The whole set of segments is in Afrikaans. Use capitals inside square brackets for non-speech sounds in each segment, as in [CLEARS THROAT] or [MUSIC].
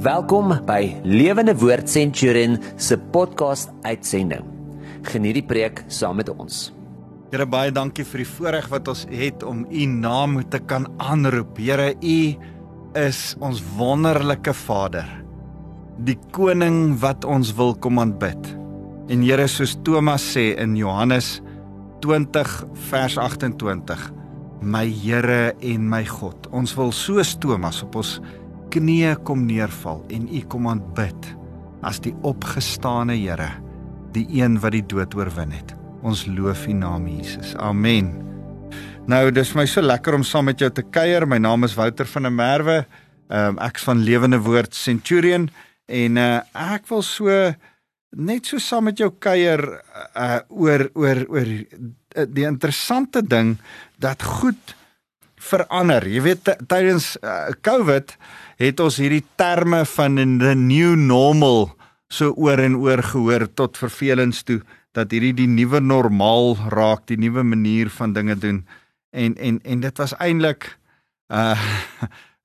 Welkom by Lewende Woord Centurion se podcast uitsending. Geniet die preek saam met ons. Here baie dankie vir die voorreg wat ons het om u naam te kan aanroep. Here, u is ons wonderlike Vader. Die koning wat ons wil kom aanbid. En Here, soos Thomas sê in Johannes 20 vers 28, my Here en my God. Ons wil soos Thomas op ons knieë kom neerval en u kom aanbid as die opgestane Here, die een wat die dood oorwin het. Ons loof u naam Jesus. Amen. Nou, dis my so lekker om saam met jou te kuier. My naam is Wouter van der Merwe. Ehm um, ek's van Lewende Woord Centurion en uh, ek wil so net so saam met jou kuier uh oor oor oor uh, die interessante ding dat goed verander. Jy weet tydens uh, COVID het ons hierdie terme van the new normal so oor en oor gehoor tot vervelings toe dat hierdie die nuwe normaal raak, die nuwe manier van dinge doen. En en en dit was eintlik uh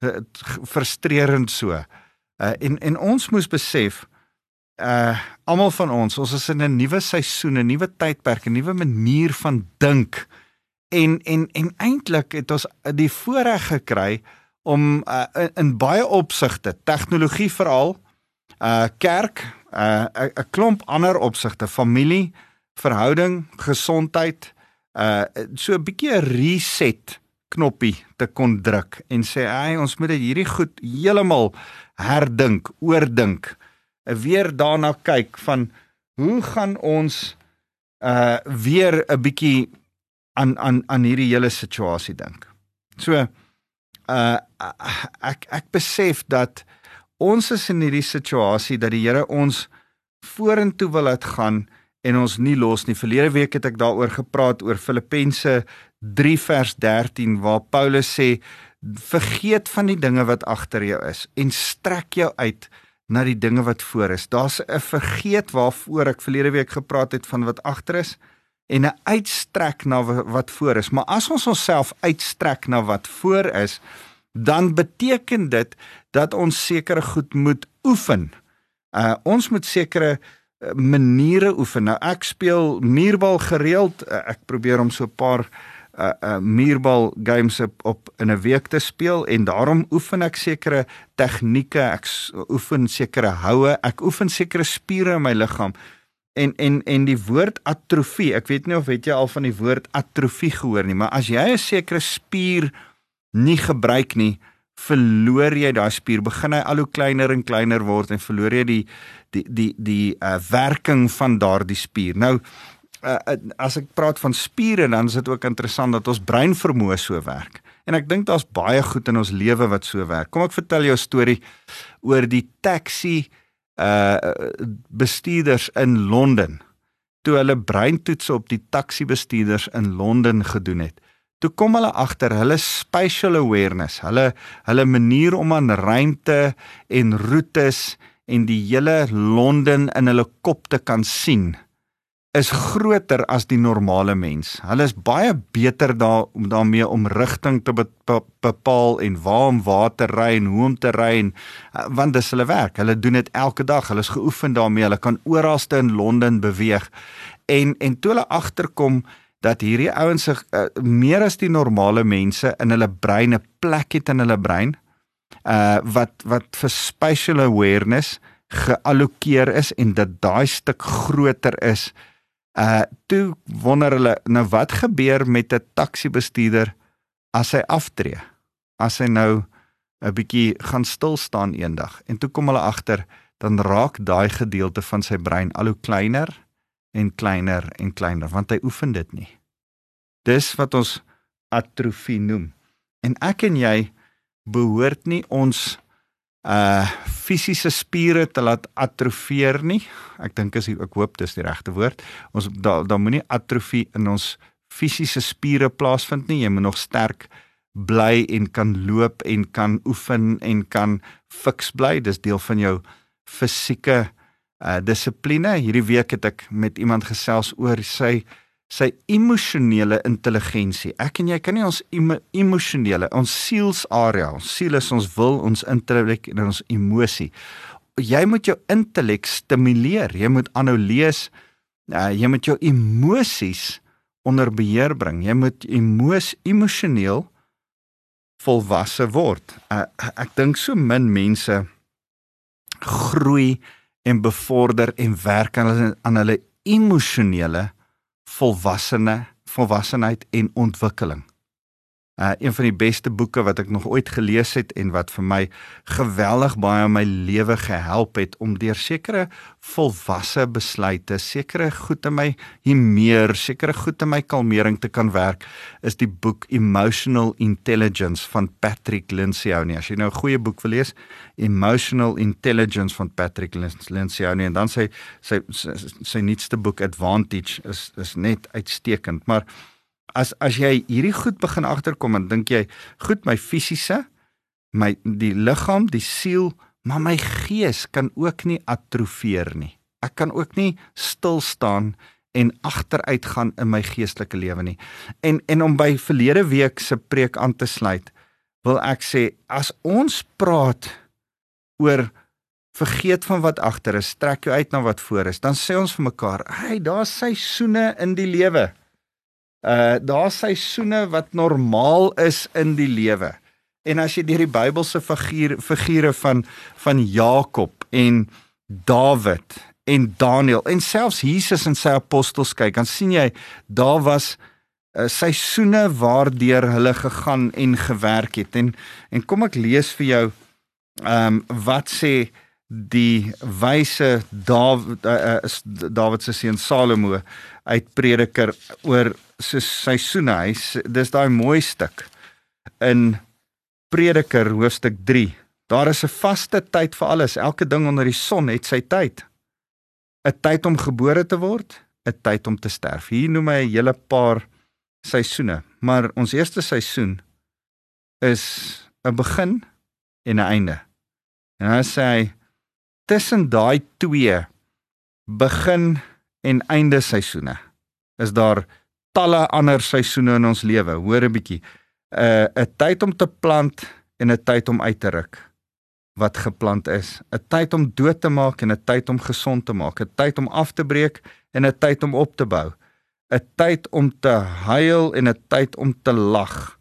[LAUGHS] frustrerend so. Uh en en ons moes besef uh almal van ons, ons is in 'n nuwe seisoen, 'n nuwe tydperk, 'n nuwe manier van dink. En en en eintlik het ons die voorreg gekry om uh, in, in baie opsigte, tegnologie veral, uh kerk, 'n uh, 'n klomp ander opsigte, familie, verhouding, gesondheid, uh so 'n bietjie 'n reset knoppie te kon druk en sê, "Ag, ons moet dit hierdie goed heeltemal herdink, oordink." weer daarna kyk van hoe gaan ons uh weer 'n bietjie aan aan aan hierdie hele situasie dink. So uh ek ek besef dat ons is in hierdie situasie dat die Here ons vorentoe wil laat gaan en ons nie los nie. Verlede week het ek daaroor gepraat oor Filippense 3 vers 13 waar Paulus sê vergeet van die dinge wat agter jou is en strek jou uit na die dinge wat voor is. Daar's 'n vergeet waarvoor ek verlede week gepraat het van wat agter is en 'n uitstrek na wat voor is. Maar as ons onsself uitstrek na wat voor is, dan beteken dit dat ons sekere goed moet oefen. Uh ons moet sekere uh, maniere oefen. Nou ek speel muurbal gereeld. Uh, ek probeer om so 'n paar uh uh muurbal games op, op in 'n week te speel en daarom oefen ek sekere tegnieke, ek oefen sekere houe, ek oefen sekere spiere in my liggaam. En en en die woord atrofie, ek weet nie of het jy al van die woord atrofie gehoor nie, maar as jy 'n sekere spier nie gebruik nie, verloor jy daai spier, begin hy al hoe kleiner en kleiner word en verloor jy die die die die uh werking van daardie spier. Nou uh, as ek praat van spiere dan is dit ook interessant dat ons brein vermoë so werk. En ek dink daar's baie goed in ons lewe wat so werk. Kom ek vertel jou 'n storie oor die taxi uh bestuurders in Londen. Toe hulle breintoetse op die taxi bestuurders in Londen gedoen het. Toe kom hulle agter hulle spatial awareness, hulle hulle manier om aan ruimte en roetes en die hele Londen in hulle kop te kan sien is groter as die normale mens. Hulle is baie beter daar om daarmee om rigting te be be bepaal en waar om waar te ry en hoe om te ry en uh, want dis hulle werk. Hulle doen dit elke dag. Hulle is geoefen daarmee. Hulle kan oralste in Londen beweeg. En en toe hulle agterkom dat hierdie ouens uh, meer as die normale mense in hulle brein 'n plek het in hulle brein uh wat wat vir spatial awareness geallokeer is en dat daai stuk groter is Uh toe wonder hulle nou wat gebeur met 'n taxi bestuurder as hy aftree? As hy nou 'n bietjie gaan stil staan eendag en toe kom hulle agter dan raak daai gedeelte van sy brein al hoe kleiner en kleiner en kleiner want hy oefen dit nie. Dis wat ons atrofie noem. En ek en jy behoort nie ons uh fisiese spiere te laat atrofieer nie. Ek dink as ek hoop dis die regte woord. Ons daar daar moenie atrofie in ons fisiese spiere plaasvind nie. Jy moet nog sterk bly en kan loop en kan oefen en kan fiks bly. Dis deel van jou fisieke uh dissipline. Hierdie week het ek met iemand gesels oor sy sy emosionele intelligensie. Ek en jy kan nie ons emo emosionele, ons sielsarea, ons siel is ons wil, ons intellek en ons emosie. Jy moet jou intellek stimuleer. Jy moet aanhou lees. Uh, jy moet jou emosies onder beheer bring. Jy moet emos emosioneel volwasse word. Uh, ek dink so min mense groei en bevorder en werk aan hulle aan hulle emosionele volwassene volwassenheid en ontwikkeling. Uh een van die beste boeke wat ek nog ooit gelees het en wat vir my geweldig baie in my lewe gehelp het om deur sekere volwasse besluite, sekere goed in my hier meer, sekere goed in my kalmering te kan werk, is die boek Emotional Intelligence van Patrick Lencioni. As jy nou 'n goeie boek wil lees, Emotional Intelligence van Patrick Lencioni en dan sy sy sy, sy nuutste boek Advantage is is net uitstekend, maar as as jy hierdie goed begin agterkom en dink jy, goed my fisiese, my die liggaam, die siel, maar my gees kan ook nie atrofeer nie. Ek kan ook nie stil staan en agteruit gaan in my geestelike lewe nie. En en om by verlede week se preek aan te sluit, wil ek sê as ons praat oor vergeet van wat agter is, trek jou uit na wat voor is, dan sê ons vir mekaar, "Hey, daar's seisoene in die lewe." Uh daar's seisoene wat normaal is in die lewe. En as jy deur die Bybelse figuur figure van van Jakob en Dawid en Daniël en selfs Jesus en sy apostels kyk, dan sien jy daar was uh, seisoene waardeur hulle gegaan en gewerk het. En en kom ek lees vir jou ehm um, wat sê die wyse Dawid uh, uh, Dawid se seun Salomo uit Prediker oor so seisoene. Hy's dis daai mooi stuk in Prediker hoofstuk 3. Daar is 'n vaste tyd vir alles. Elke ding onder die son het sy tyd. 'n Tyd om gebore te word, 'n tyd om te sterf. Hier noem hy 'n hele paar seisoene, maar ons eerste seisoen is 'n begin en 'n einde. En dan sê hy tussen daai twee begin en einde seisoene is daar talle ander seisoene in ons lewe. Hoor 'n bietjie. 'n uh, 'n tyd om te plant en 'n tyd om uit te ruk wat geplant is. 'n tyd om dood te maak en 'n tyd om gesond te maak. 'n tyd om af te breek en 'n tyd om op te bou. 'n tyd om te huil en 'n tyd om te lag.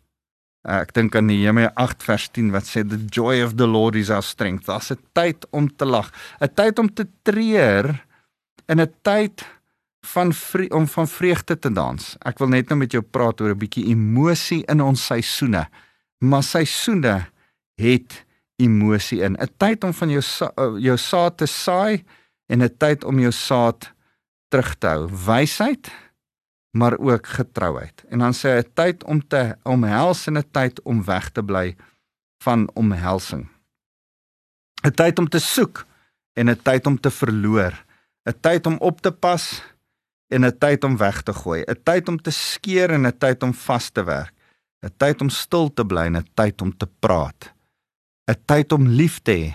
Uh, ek dink aan Nehemia 8 vers 10 wat sê the joy of the Lord is our strength. Daar's 'n tyd om te lag, 'n tyd om te treur en 'n tyd van vre om van vreugde te dans. Ek wil net nou met jou praat oor 'n bietjie emosie in ons seisoene. Maar seisoene het emosie in. 'n Tyd om van jou eh, jou saad te saai en 'n tyd om jou saad terug te hou. Wysheid maar ook getrouheid. En dan sê hy 'n tyd om te omhels en 'n tyd om weg te bly van omhelsing. 'n Tyd om te soek en 'n tyd om te verloor. 'n Tyd om op te pas en 'n tyd om weg te gooi, 'n tyd om te skeer en 'n tyd om vas te werk, 'n tyd om stil te bly en 'n tyd om te praat, 'n tyd om lief te hê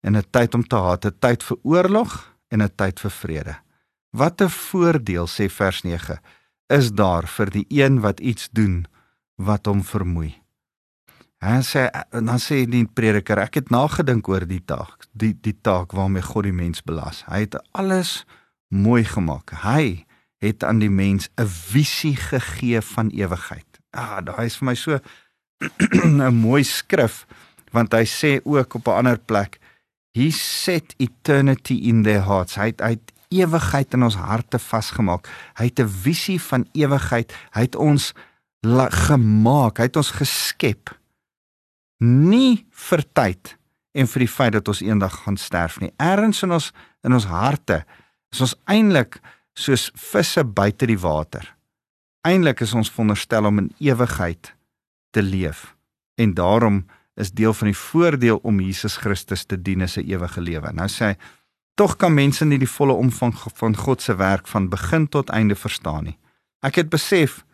en 'n tyd om te haat, 'n tyd vir oorlog en 'n tyd vir vrede. Wat 'n voordeel sê vers 9 is daar vir die een wat iets doen wat hom vermoei. Hy sê dan sê die prediker ek het nagedink oor die taak, die die taak waarmee God die mens belas. Hy het alles mooi gemaak. Hy het aan die mens 'n visie gegee van ewigheid. Ah, daai is vir my so [CLEARS THROAT] 'n mooi skrif want hy sê ook op 'n ander plek he set eternity in their hearts. Hy het, hy het ewigheid in ons harte vasgemaak. Hy het 'n visie van ewigheid. Hy het ons gemaak, hy het ons geskep. Nie vir tyd en vir die feit dat ons eendag gaan sterf nie. Ergens in ons in ons harte is ons eintlik soos visse buite die water. Eintlik is ons veronderstel om in ewigheid te leef. En daarom is deel van die voordeel om Jesus Christus te dien is 'n ewige lewe. Nou sê hy, tog kan mense nie die volle omvang van God se werk van begin tot einde verstaan nie. Ek het besef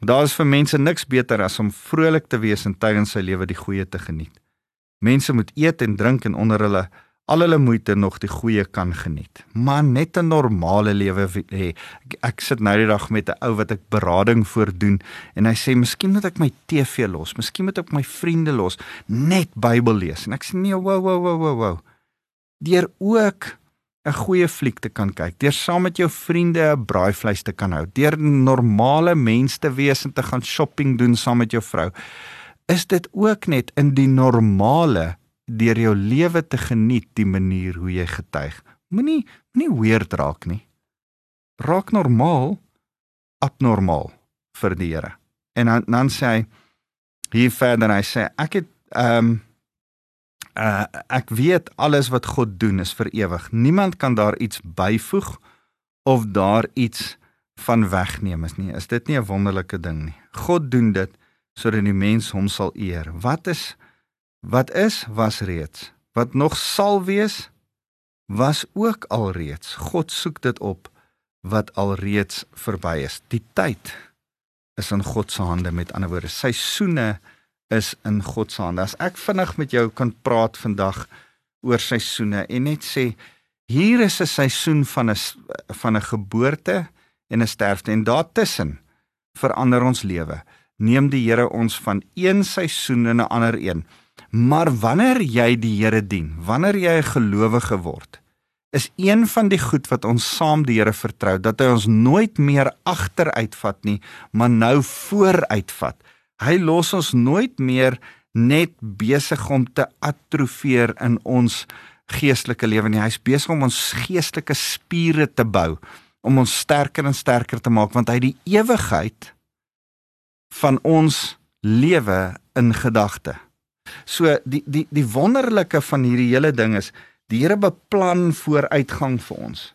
daar is vir mense niks beter as om vrolik te wees en tydens sy lewe die goeie te geniet. Mense moet eet en drink en onder hulle al hulle moeite nog die goeie kan geniet. Maar net 'n normale lewe hê. Ek, ek sit nou die dag met 'n ou wat ek berading voordoen en hy sê miskien moet ek my TV los, miskien moet ek my vriende los, net Bybel lees. En ek sê nee, wow wow wow wow wow. Deur ook 'n goeie fliek te kan kyk, deur saam met jou vriende 'n braaivleis te kan hou, deur normale mense te wees en te gaan shopping doen saam met jou vrou. Is dit ook net in die normale deur jou lewe te geniet die manier hoe jy getuig. Moenie moenie weird raak nie. Raak normaal abnormaal vir die Here. En dan dan sê hy hier verder hy sê ek het ehm um, uh, ek weet alles wat God doen is vir ewig. Niemand kan daar iets byvoeg of daar iets van wegneem is nie. Is dit nie 'n wonderlike ding nie? God doen dit sodat die mens hom sal eer. Wat is Wat is was reeds. Wat nog sal wees was ook alreeds. God soek dit op wat alreeds verby is. Die tyd is in God se hande met ander woorde. Seisoene is in God se hande. As ek vinnig met jou kan praat vandag oor seisoene en net sê hier is 'n seisoen van 'n van 'n geboorte en 'n sterfte en daartussen verander ons lewe. Neem die Here ons van een seisoen in 'n ander een. Maar wanneer jy die Here dien, wanneer jy 'n gelowige word, is een van die goed wat ons saam die Here vertrou dat hy ons nooit meer agteruitvat nie, maar nou vooruitvat. Hy los ons nooit meer net besig om te atrofeer in ons geestelike lewe nie. Hy's besig om ons geestelike spiere te bou, om ons sterker en sterker te maak want hy het die ewigheid van ons lewe in gedagte. So die die die wonderlike van hierdie hele ding is die Here beplan vooruitgang vir ons.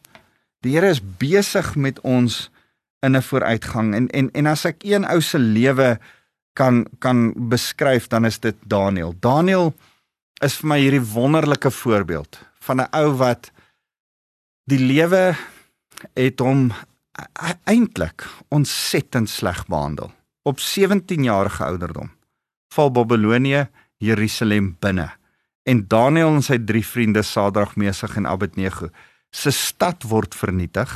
Die Here is besig met ons in 'n vooruitgang en en en as ek een ou se lewe kan kan beskryf dan is dit Daniel. Daniel is vir my hierdie wonderlike voorbeeld van 'n ou wat die lewe het hom e-, eintlik ontsettend sleg behandel. Op 17 jarige ouderdom val Babilonie Jerusalem binne. En Daniël en sy drie vriende Sadrag, Mesach en Abednego se stad word vernietig.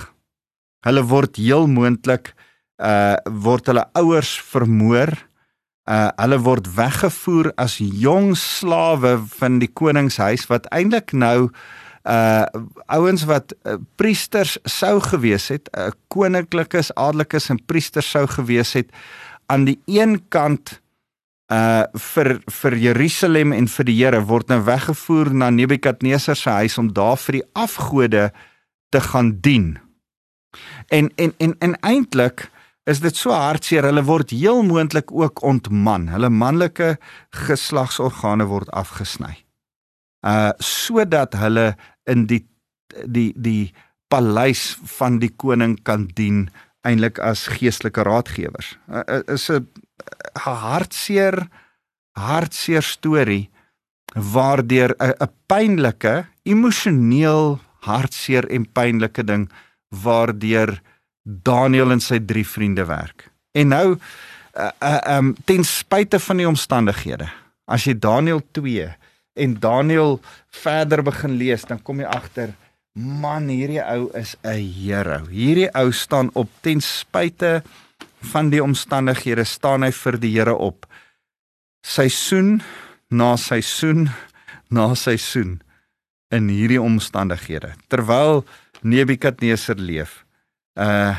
Hulle word heel moontlik uh word hulle ouers vermoor. Uh hulle word weggevoer as jong slawe van die koningshuis wat eintlik nou uh ouens wat uh, priesters sou gewees het, uh, koninklikes, adellikes en priesters sou gewees het aan die een kant uh vir vir Jerusalem en vir die Here word nou weggevoer na Nebukadneser se huis om daar vir die afgode te gaan dien. En en en en eintlik is dit so hartseer, hulle word heel moontlik ook ontman. Hulle manlike geslagsorgane word afgesny. Uh sodat hulle in die die die paleis van die koning kan dien eintlik as geestelike raadgewers. Uh, is 'n hartseer hartseer storie waardeur 'n 'n pynlike, emosioneel hartseer en pynlike ding waardeur Daniel en sy drie vriende werk. En nou uh, uh, um ten spyte van die omstandighede, as jy Daniel 2 en Daniel verder begin lees, dan kom jy agter man hierdie ou is 'n hero. Hierdie ou staan op ten spyte van die omstandighede staan hy vir die Here op. Seisoen na seisoen na seisoen in hierdie omstandighede terwyl Nebukadneser leef. Uh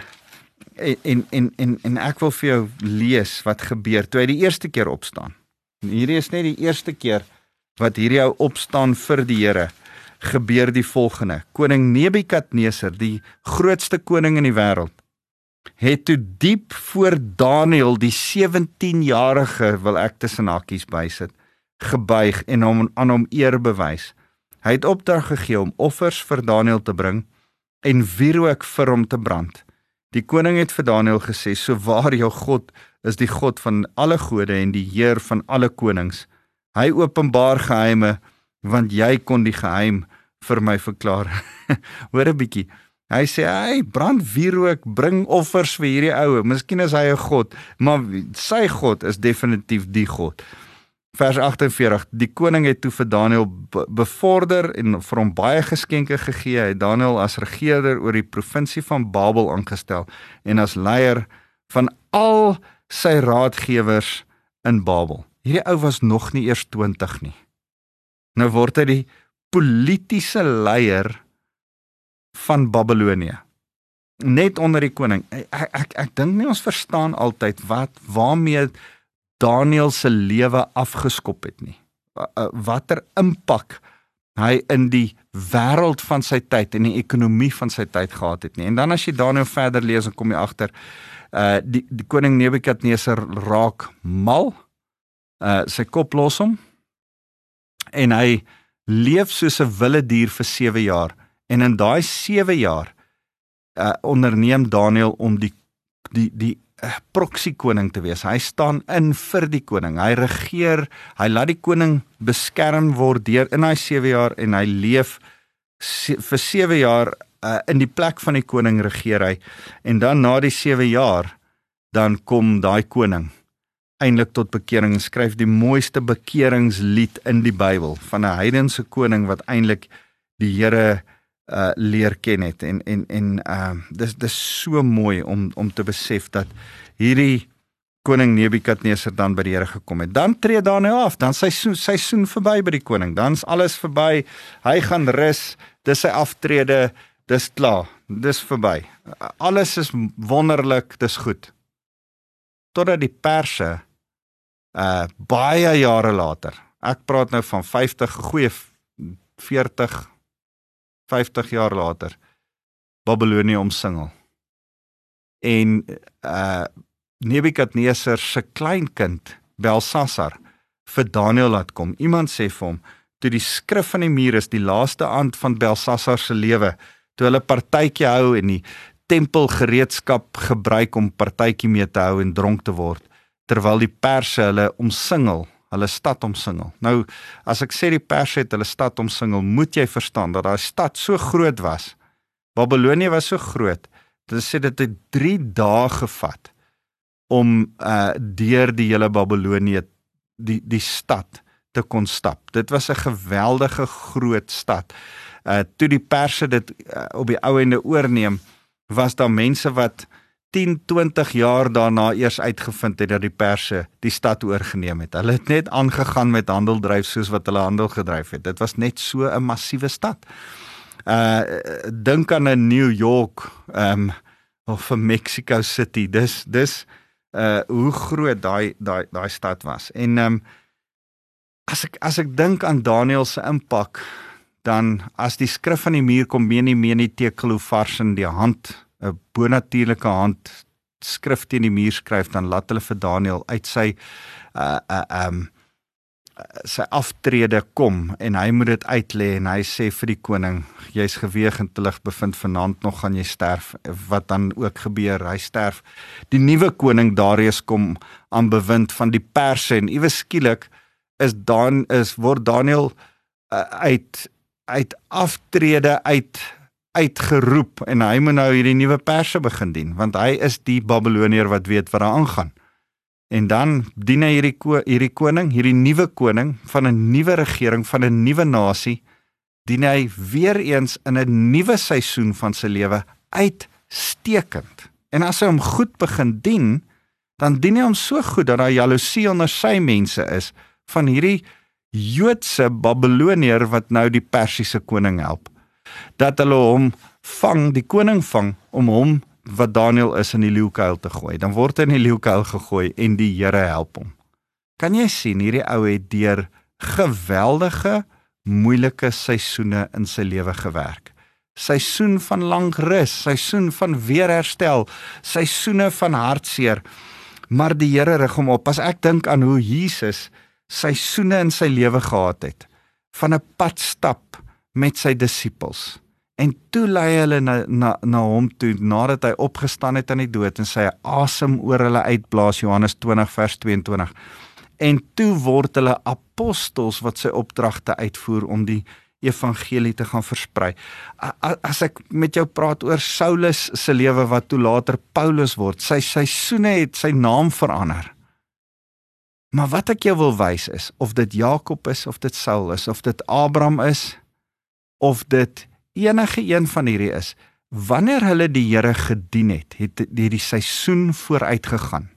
en en en en ek wil vir jou lees wat gebeur toe hy die eerste keer opstaan. Hierdie is net die eerste keer wat hierdie ou opstaan vir die Here. Gebeur die volgende: Koning Nebukadneser, die grootste koning in die wêreld, het toe diep voor Daniël die 17-jarige wil ek tussen hakkies bysit gebuig en hom aan hom eer bewys. Hy het opdrag gegee om offers vir Daniël te bring en wierook vir hom te brand. Die koning het vir Daniël gesê: "So waar jou God is die God van alle gode en die Heer van alle konings. Hy openbaar geheime want jy kon die geheim vir my verklaar." [LAUGHS] Hoor 'n bietjie. Hy sê hy brand wierook, bring offers vir hierdie ou. Miskien is hy 'n god, maar sy god is definitief die god. Vers 48: Die koning het toe vir Daniël bevorder en vir hom baie geskenke gegee. Hy het Daniël as regerder oor die provinsie van Babel aangestel en as leier van al sy raadgewers in Babel. Hierdie ou was nog nie eers 20 nie. Nou word hy die politieke leier van Babelonie. Net onder die koning. Ek ek ek dink nie ons verstaan altyd wat waarmee Daniël se lewe afgeskop het nie. Watter impak hy in die wêreld van sy tyd en die ekonomie van sy tyd gehad het nie. En dan as jy Daniël verder lees, dan kom jy agter uh die die koning Nebukadneser raak mal. Uh sy kop los hom en hy leef soos 'n wilde dier vir 7 jaar. En in daai 7 jaar uh onderneem Daniël om die die die proxy koning te wees. Hy staan in vir die koning. Hy regeer. Hy laat die koning beskerm word deur in hy 7 jaar en hy leef vir 7 jaar uh, in die plek van die koning regeer hy. En dan na die 7 jaar dan kom daai koning eindelik tot bekering en skryf die mooiste bekeringslied in die Bybel van 'n heidense koning wat eindelik die Here uh leer ken het en en en uh dis dis so mooi om om te besef dat hierdie koning Nebukadneser dan by die Here gekom het. Dan tree Daniël af, dan sy seisoen verby by die koning. Dan's alles verby. Hy gaan rus. Dis sy aftrede. Dis klaar. Dis verby. Alles is wonderlik. Dis goed. Totdat die perse uh baie jare later. Ek praat nou van 50 goeie 40 50 jaar later Babilonie omsingel. En uh Nebukadneser se kleinkind Belsasar vir Daniël laat kom. Iemand sê vir hom toe die skrif van die muur is die laaste aand van Belsasar se lewe, toe hulle partytjie hou en die tempelgereedskap gebruik om partytjie mee te hou en dronk te word terwyl die perse hulle omsingel hulle stad omsingel. Nou as ek sê die perse het hulle stad omsingel, moet jy verstaan dat daai stad so groot was. Babilonie was so groot. Dit sê dit het 3 dae gevat om uh deur die hele Babilonie die die stad te kon stap. Dit was 'n geweldige groot stad. Uh toe die perse dit uh, op die ou ende oorneem, was daar mense wat 10, 20 jaar daarna eers uitgevind het dat die perse die stad oorgeneem het. Hulle het net aangegaan met handel dryf soos wat hulle handel gedryf het. Dit was net so 'n massiewe stad. Uh dink aan 'n New York, ehm um, of 'n Mexico City. Dis dis uh hoe groot daai daai daai stad was. En ehm um, as ek as ek dink aan Daniël se impak dan as die skrif van die muur kom menie menie tekel hoe vars in die hand 'n bonatuurlike hand skrif teen die muur skryf dan laat hulle vir Daniël uit sy uh uh um sy aftrede kom en hy moet dit uitlê en hy sê vir die koning jy's geweeg en te lig bevind vanaand nog gaan jy sterf. Wat dan ook gebeur hy sterf. Die nuwe koning Darius kom aan bewind van die perse en iewes skielik is dan is word Daniël uh, uit uit aftrede uit uitgeroep en hy moet nou hierdie nuwe perse begin dien want hy is die Babilonier wat weet wat daar aangaan. En dan dien hy hierdie ko hierdie koning, hierdie nuwe koning van 'n nuwe regering van 'n nuwe nasie dien hy weer eens in 'n nuwe seisoen van sy lewe uitstekend. En as hy hom goed begin dien, dan dien hy hom so goed dat daar jaloesie onder sy mense is van hierdie Joodse Babilonier wat nou die Persiese koning help dat hulle hom vang, die koning vang om hom wat Daniel is in die leeukuil te gooi. Dan word hy in die leeukuil gegooi en die Here help hom. Kan jy sien hierdie ou het deur geweldige moeilike seisoene in sy lewe gewerk. Seisoen van lank rus, seisoen van weerherstel, seisoene van hartseer. Maar die Here rig hom op. As ek dink aan hoe Jesus seisoene in sy lewe gehad het, van 'n pad stap met sy disippels. En toe lei hulle na na na hom toe nadat hy opgestaan het aan die dood en sy asem oor hulle uitblaas Johannes 20 vers 22. En toe word hulle apostels wat sy opdragte uitvoer om die evangelie te gaan versprei. As ek met jou praat oor Saulus se lewe wat toe later Paulus word, sy seisoene het sy naam verander. Maar wat ek jou wil wys is of dit Jakob is of dit Saul is of dit Abraham is of dit enige een van hierdie is, wanneer hulle die Here gedien het, het die, die seisoen vooruit gegaan.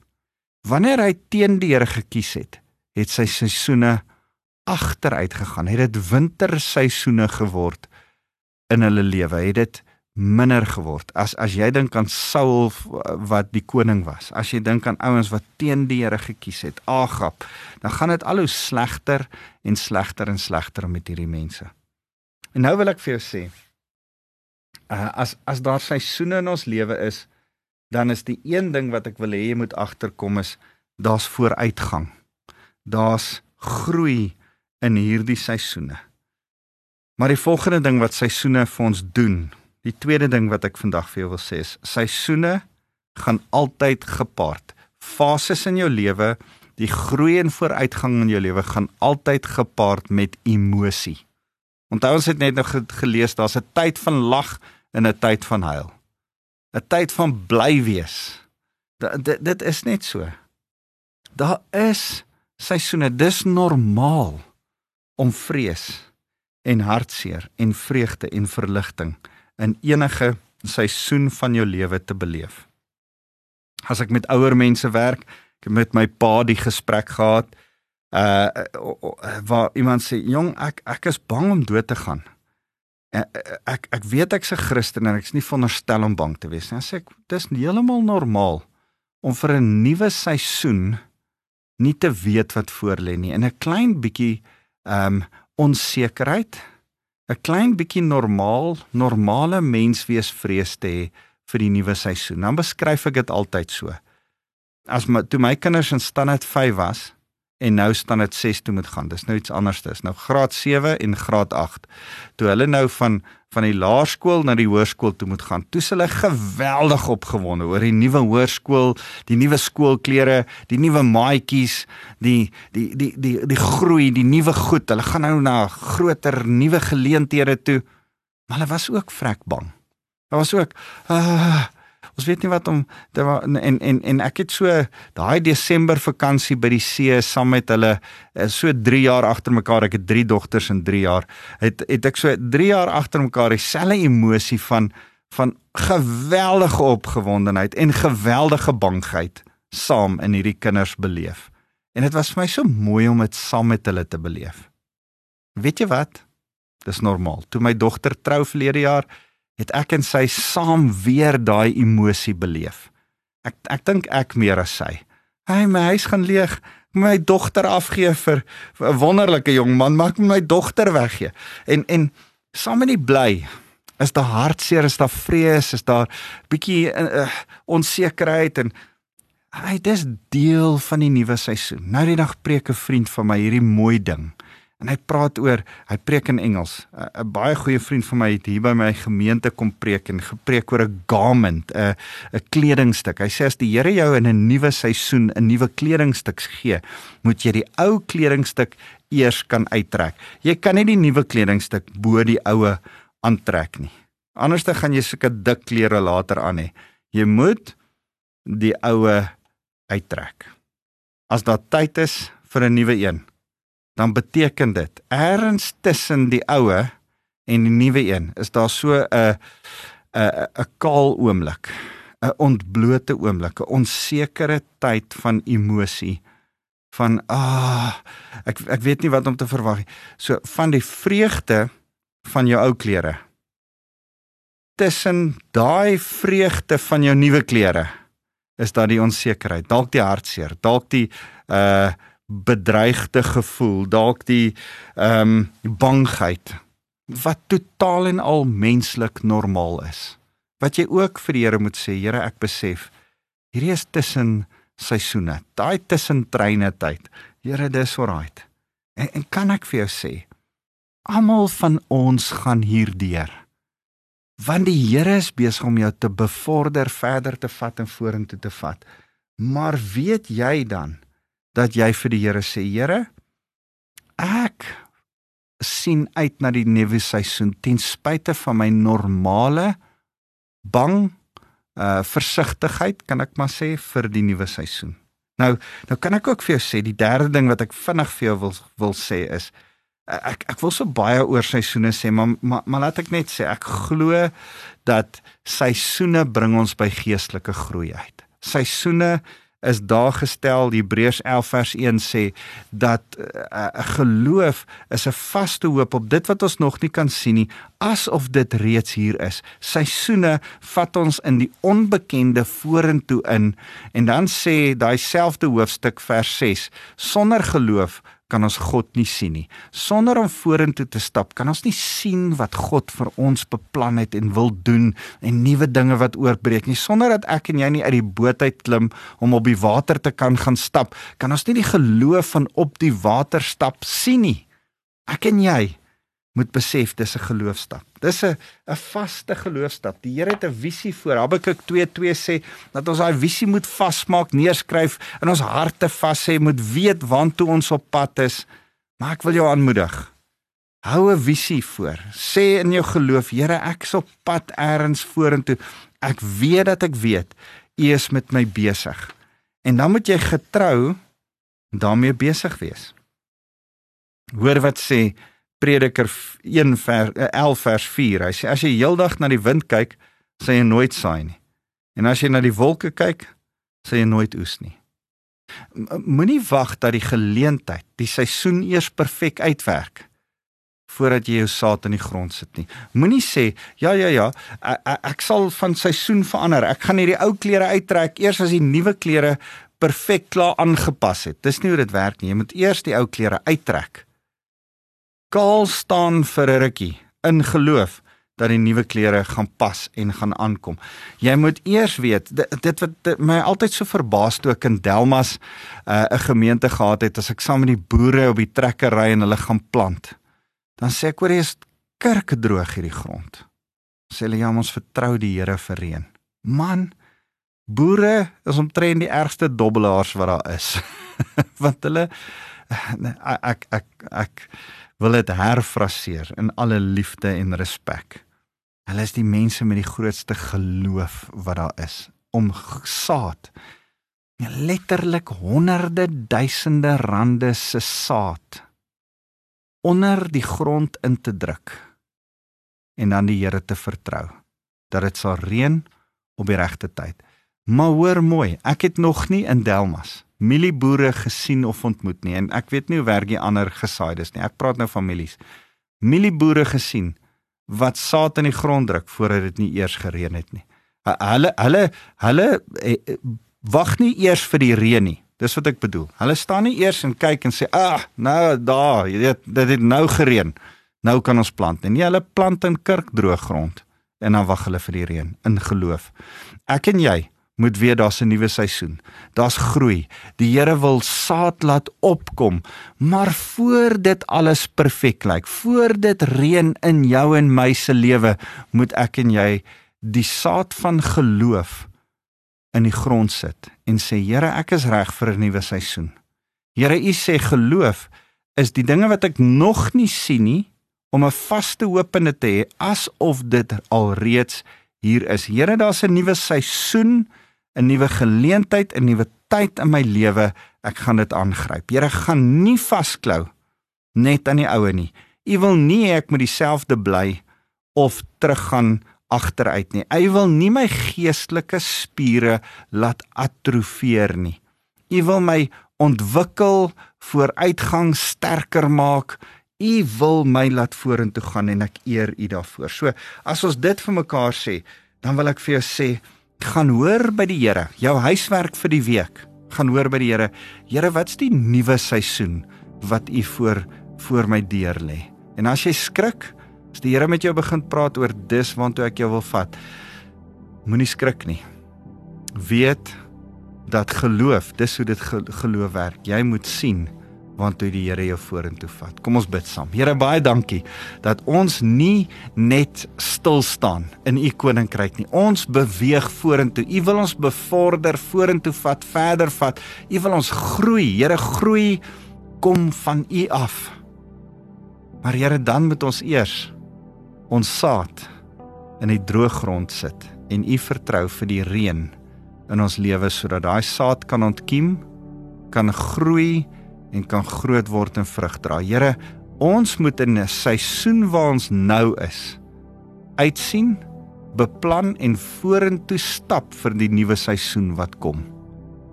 Wanneer hy teen die Here gekies het, het sy seisoene agteruit gegaan. Het dit winterseisoene geword in hulle lewe. Het dit minder geword. As as jy dink aan Saul wat die koning was, as jy dink aan ouens wat teen die Here gekies het, Agab, dan gaan dit al hoe slegter en slegter en slegter met hierdie mense. En nou wil ek vir jou sê, uh, as as daar seisoene in ons lewe is, dan is die een ding wat ek wil hê jy moet agterkom is daar's vooruitgang. Daar's groei in hierdie seisoene. Maar die volgende ding wat seisoene vir ons doen, die tweede ding wat ek vandag vir jou wil sê is seisoene gaan altyd gepaard. Fases in jou lewe, die groei en vooruitgang in jou lewe gaan altyd gepaard met emosie. Onthou ons het net nog gelees daar's 'n tyd van lag en 'n tyd van huil. 'n Tyd van bly wees. Dit dit is net so. Daar is seisoene, dis normaal om vrees en hartseer en vreugde en verligting in enige seisoen van jou lewe te beleef. As ek met ouer mense werk, ek het met my pa die gesprek gehad, uh waar iemand sê jong ek ek is bang om dood te gaan. Uh, ek ek weet ek's 'n Christen en ek's nie veronderstel om bang te wees nie. Sê ek dis heeltemal normaal om vir 'n nuwe seisoen nie te weet wat voor lê nie en 'n klein bietjie um onsekerheid, 'n klein bietjie normaal normale menswees vrees te hê vir die nuwe seisoen. Dan beskryf ek dit altyd so. As my toe my kinders in standaard 5 was, en nou staan dit 6 toe moet gaan. Dis nou iets anders dis. Nou graad 7 en graad 8. Toe hulle nou van van die laerskool na die hoërskool toe moet gaan. Toe hulle geweldig opgewonde oor die nuwe hoërskool, die nuwe skoolklere, die nuwe maatjies, die die die die die groei, die nuwe goed. Hulle gaan nou na groter nuwe geleenthede toe. Maar hulle was ook vrek bang. Daar was ook uh Ons weet nie wat om te en en en ek het so daai Desember vakansie by die see saam met hulle eh, so 3 jaar agter mekaar. Ek het 3 dogters in 3 jaar. Het het ek so 3 jaar agter mekaar dieselfde emosie van van geweldige opgewondenheid en geweldige bangheid saam in hierdie kinders beleef. En dit was vir my so mooi om dit saam met hulle te beleef. Weet jy wat? Dis normaal. Toe my dogter trou verlede jaar, het ek en sy saam weer daai emosie beleef. Ek ek dink ek meer as sy. Hy my huis gaan leeg, my dogter afgee vir 'n wonderlike jong man, maak my dogter weggee. En en saam met die bly is daar hartseer, is daar vrees, is daar bietjie uh, onsekerheid en hy dis deel van die nuwe seisoen. Nou die dag preek 'n vriend van my hierdie mooi ding en hy praat oor hy preek in Engels. 'n Baie goeie vriend van my het hier by my gemeente kom preek en gepreek oor 'n garment, 'n 'n kledingstuk. Hy sê as die Here jou in 'n nuwe seisoen 'n nuwe kledingstuk gee, moet jy die ou kledingstuk eers kan uittrek. Jy kan nie die nuwe kledingstuk bo die oue aantrek nie. Anders dan gaan jy sulke dik klere later aan hê. Jy moet die oue uittrek. As daar tyd is vir 'n nuwe een, dan beteken dit ergens tussen die oue en die nuwe een is daar so 'n 'n 'n kaal oomblik, 'n ontblote oomblik, 'n onsekere tyd van emosie van ah ek ek weet nie wat om te verwag nie. So van die vreugde van jou ou klere tussen daai vreugde van jou nuwe klere is daar die onsekerheid, dalk die hartseer, dalk die uh bedreigde gevoel, dalk die ehm um, bangheid wat totaal en al menslik normaal is. Wat jy ook vir die Here moet sê, Here, ek besef hierdie is tussen seisoene, daai tussen treine tyd. Here, dis alright. En, en kan ek vir jou sê, almal van ons gaan hierdeur. Want die Here is besig om jou te bevorder, verder te vat en vorentoe te vat. Maar weet jy dan dat jy vir die Here sê, Here, ek sien uit na die nuwe seisoen ten spyte van my normale bang uh versigtigheid kan ek maar sê vir die nuwe seisoen. Nou, nou kan ek ook vir jou sê die derde ding wat ek vinnig vir jou wil wil sê is ek ek wil so baie oor seisoene sê, maar maar, maar laat ek net sê ek glo dat seisoene bring ons by geestelike groei uit. Seisoene is daar gestel Hebreërs 11 vers 1 sê dat 'n uh, uh, geloof is 'n vaste hoop op dit wat ons nog nie kan sien nie asof dit reeds hier is. Seisoene vat ons in die onbekende vorentoe in en dan sê daai selfde hoofstuk vers 6 sonder geloof kan ons God nie sien nie. Sonder om vorentoe te stap, kan ons nie sien wat God vir ons beplan het en wil doen en nuwe dinge wat oorbreek nie. Sonder dat ek en jy nie uit die boot uit klim om op die water te kan gaan stap, kan ons nie die geloof van op die water stap sien nie. Ek en jy moet besef dis 'n geloofstap. Dis 'n 'n vaste geloofstap. Die Here het 'n visie voor. Habakuk 2:2 sê dat ons daai visie moet vasmaak, neerskryf in ons harte vas hê, moet weet waantoe ons op pad is. Maar ek wil jou aanmoedig. Hou 'n visie voor. Sê in jou geloof, Here, ek is op pad eers vorentoe. Ek weet dat ek weet U is met my besig. En dan moet jy getrou daarmee besig wees. Hoor wat sê Prediker 1 vers 11 vers 4. Hy sê as jy heeldag na die wind kyk, sal jy nooit saai nie. En as jy na die wolke kyk, sal jy nooit oes nie. Moenie wag dat die geleentheid, die seisoen eers perfek uitwerk voordat jy jou saad in die grond sit nie. Moenie sê ja ja ja, ek, ek sal van seisoen verander. Ek gaan hierdie ou klere uittrek eers as die nuwe klere perfek klaar aangepas het. Dis nie hoe dit werk nie. Jy moet eers die ou klere uittrek kaal staan vir 'n rukkie in geloof dat die nuwe klere gaan pas en gaan aankom. Jy moet eers weet dit, dit wat dit, my altyd so verbaas toe ek in Delmas uh, 'n uh, gemeente gehad het as ek saam met die boere op die trekker ry en hulle gaan plant. Dan sê ek hoor jy is kerke droog hierdie grond. Sê hulle ja, ons vertrou die Here vir reën. Man, boere is omtrent die ergste dobbelaars wat daar is. [LAUGHS] Want hulle ek ek ek, ek wil dit herfraseer in alle liefde en respek. Hulle is die mense met die grootste geloof wat daar is om saad letterlik honderde duisende rande se saad onder die grond in te druk en dan die Here te vertrou dat dit sal reën op die regte tyd. Maar hoor mooi, ek het nog nie in Delmas mielieboere gesien of ontmoet nie en ek weet nie hoe werk die ander gesaaides nie. Ek praat nou families. Mielieboere gesien wat saad in die grond druk voordat dit nie eers gereën het nie. Hulle hulle hulle eh, eh, wag nie eers vir die reën nie. Dis wat ek bedoel. Hulle staan nie eers en kyk en sê, "Ag, ah, nou daar, jy weet, dit het nou gereën. Nou kan ons plant." Nie hulle plant in kurkdroë grond en dan wag hulle vir die reën in geloof. Ek en jy moet weet daar's 'n nuwe seisoen. Daar's groei. Die Here wil saad laat opkom, maar voor dit alles perfek lyk, voor dit reën in jou en my se lewe, moet ek en jy die saad van geloof in die grond sit en sê Here, ek is reg vir 'n nuwe seisoen. Here, U sê geloof is die dinge wat ek nog nie sien nie om 'n vaste hoop in te hê asof dit alreeds hier is. Here, daar's 'n nuwe seisoen 'n nuwe geleentheid, 'n nuwe tyd in my lewe, ek gaan dit aangryp. Here gaan nie vasklou net aan die oue nie. U wil nie ek moet dieselfde bly of teruggaan agteruit nie. Hy wil nie my geestelike spiere laat atrofieer nie. U wil my ontwikkel, vooruitgang sterker maak. U wil my laat vorentoe gaan en ek eer U daarvoor. So, as ons dit vir mekaar sê, dan wil ek vir jou sê, gaan hoor by die Here. Jou huiswerk vir die week. Gaan hoor by die Here. Here, wat's die nuwe seisoen wat U voor voor my deur lê? En as jy skrik, as die Here met jou begin praat oor dis waantoe ek jou wil vat, moenie skrik nie. Weet dat geloof, dis hoe dit geloof werk. Jy moet sien want toe die Here jou vorentoe vat. Kom ons bid saam. Here baie dankie dat ons nie net stil staan in u koninkryk nie. Ons beweeg vorentoe. U wil ons bevorder, vorentoe vat, verder vat. U wil ons groei. Here groei kom van u af. Maar Here dan moet ons eers ons saad in die droë grond sit en u vertrou vir die reën in ons lewe sodat daai saad kan ontkiem kan groei en kan groot word en vrug dra. Here, ons moet in 'n seisoen waar ons nou is uitsien, beplan en vorentoe stap vir die nuwe seisoen wat kom.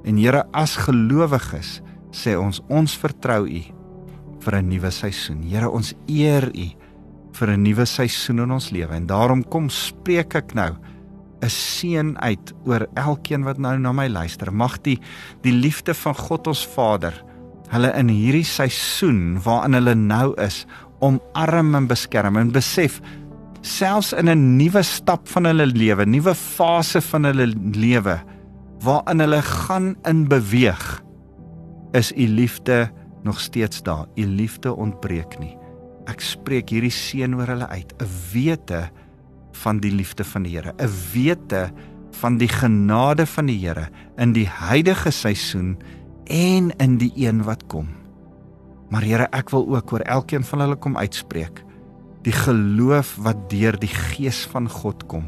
En Here, as gelowiges, sê ons ons vertrou U vir 'n nuwe seisoen. Here, ons eer U vir 'n nuwe seisoen in ons lewe en daarom kom spreek ek nou 'n seën uit oor elkeen wat nou na my luister. Mag die die liefde van God ons Vader hulle in hierdie seisoen waarin hulle nou is omarm en beskerm en besef selfs in 'n nuwe stap van hulle lewe, nuwe fase van hulle lewe waarin hulle gaan in beweeg is u liefde nog steeds daar. U liefde ontbreek nie. Ek spreek hierdie seën oor hulle uit, 'n wete van die liefde van die Here, 'n wete van die genade van die Here in die huidige seisoen en in die een wat kom. Maar Here, ek wil ook oor elkeen van hulle kom uitspreek die geloof wat deur die gees van God kom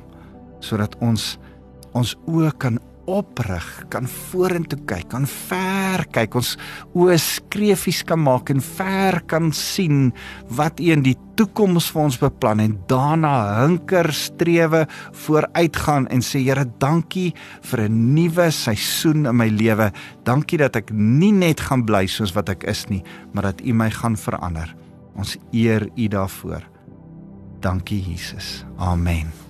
sodat ons ons oë kan oprig, kan vorentoe kyk, kan ver kyk, ons oë skreefies kan maak en ver kan sien wat U in die toekoms vir ons beplan en daarna hunker strewe vooruitgaan en sê Here, dankie vir 'n nuwe seisoen in my lewe. Dankie dat ek nie net gaan bly soos wat ek is nie, maar dat U my gaan verander. Ons eer U daarvoor. Dankie Jesus. Amen.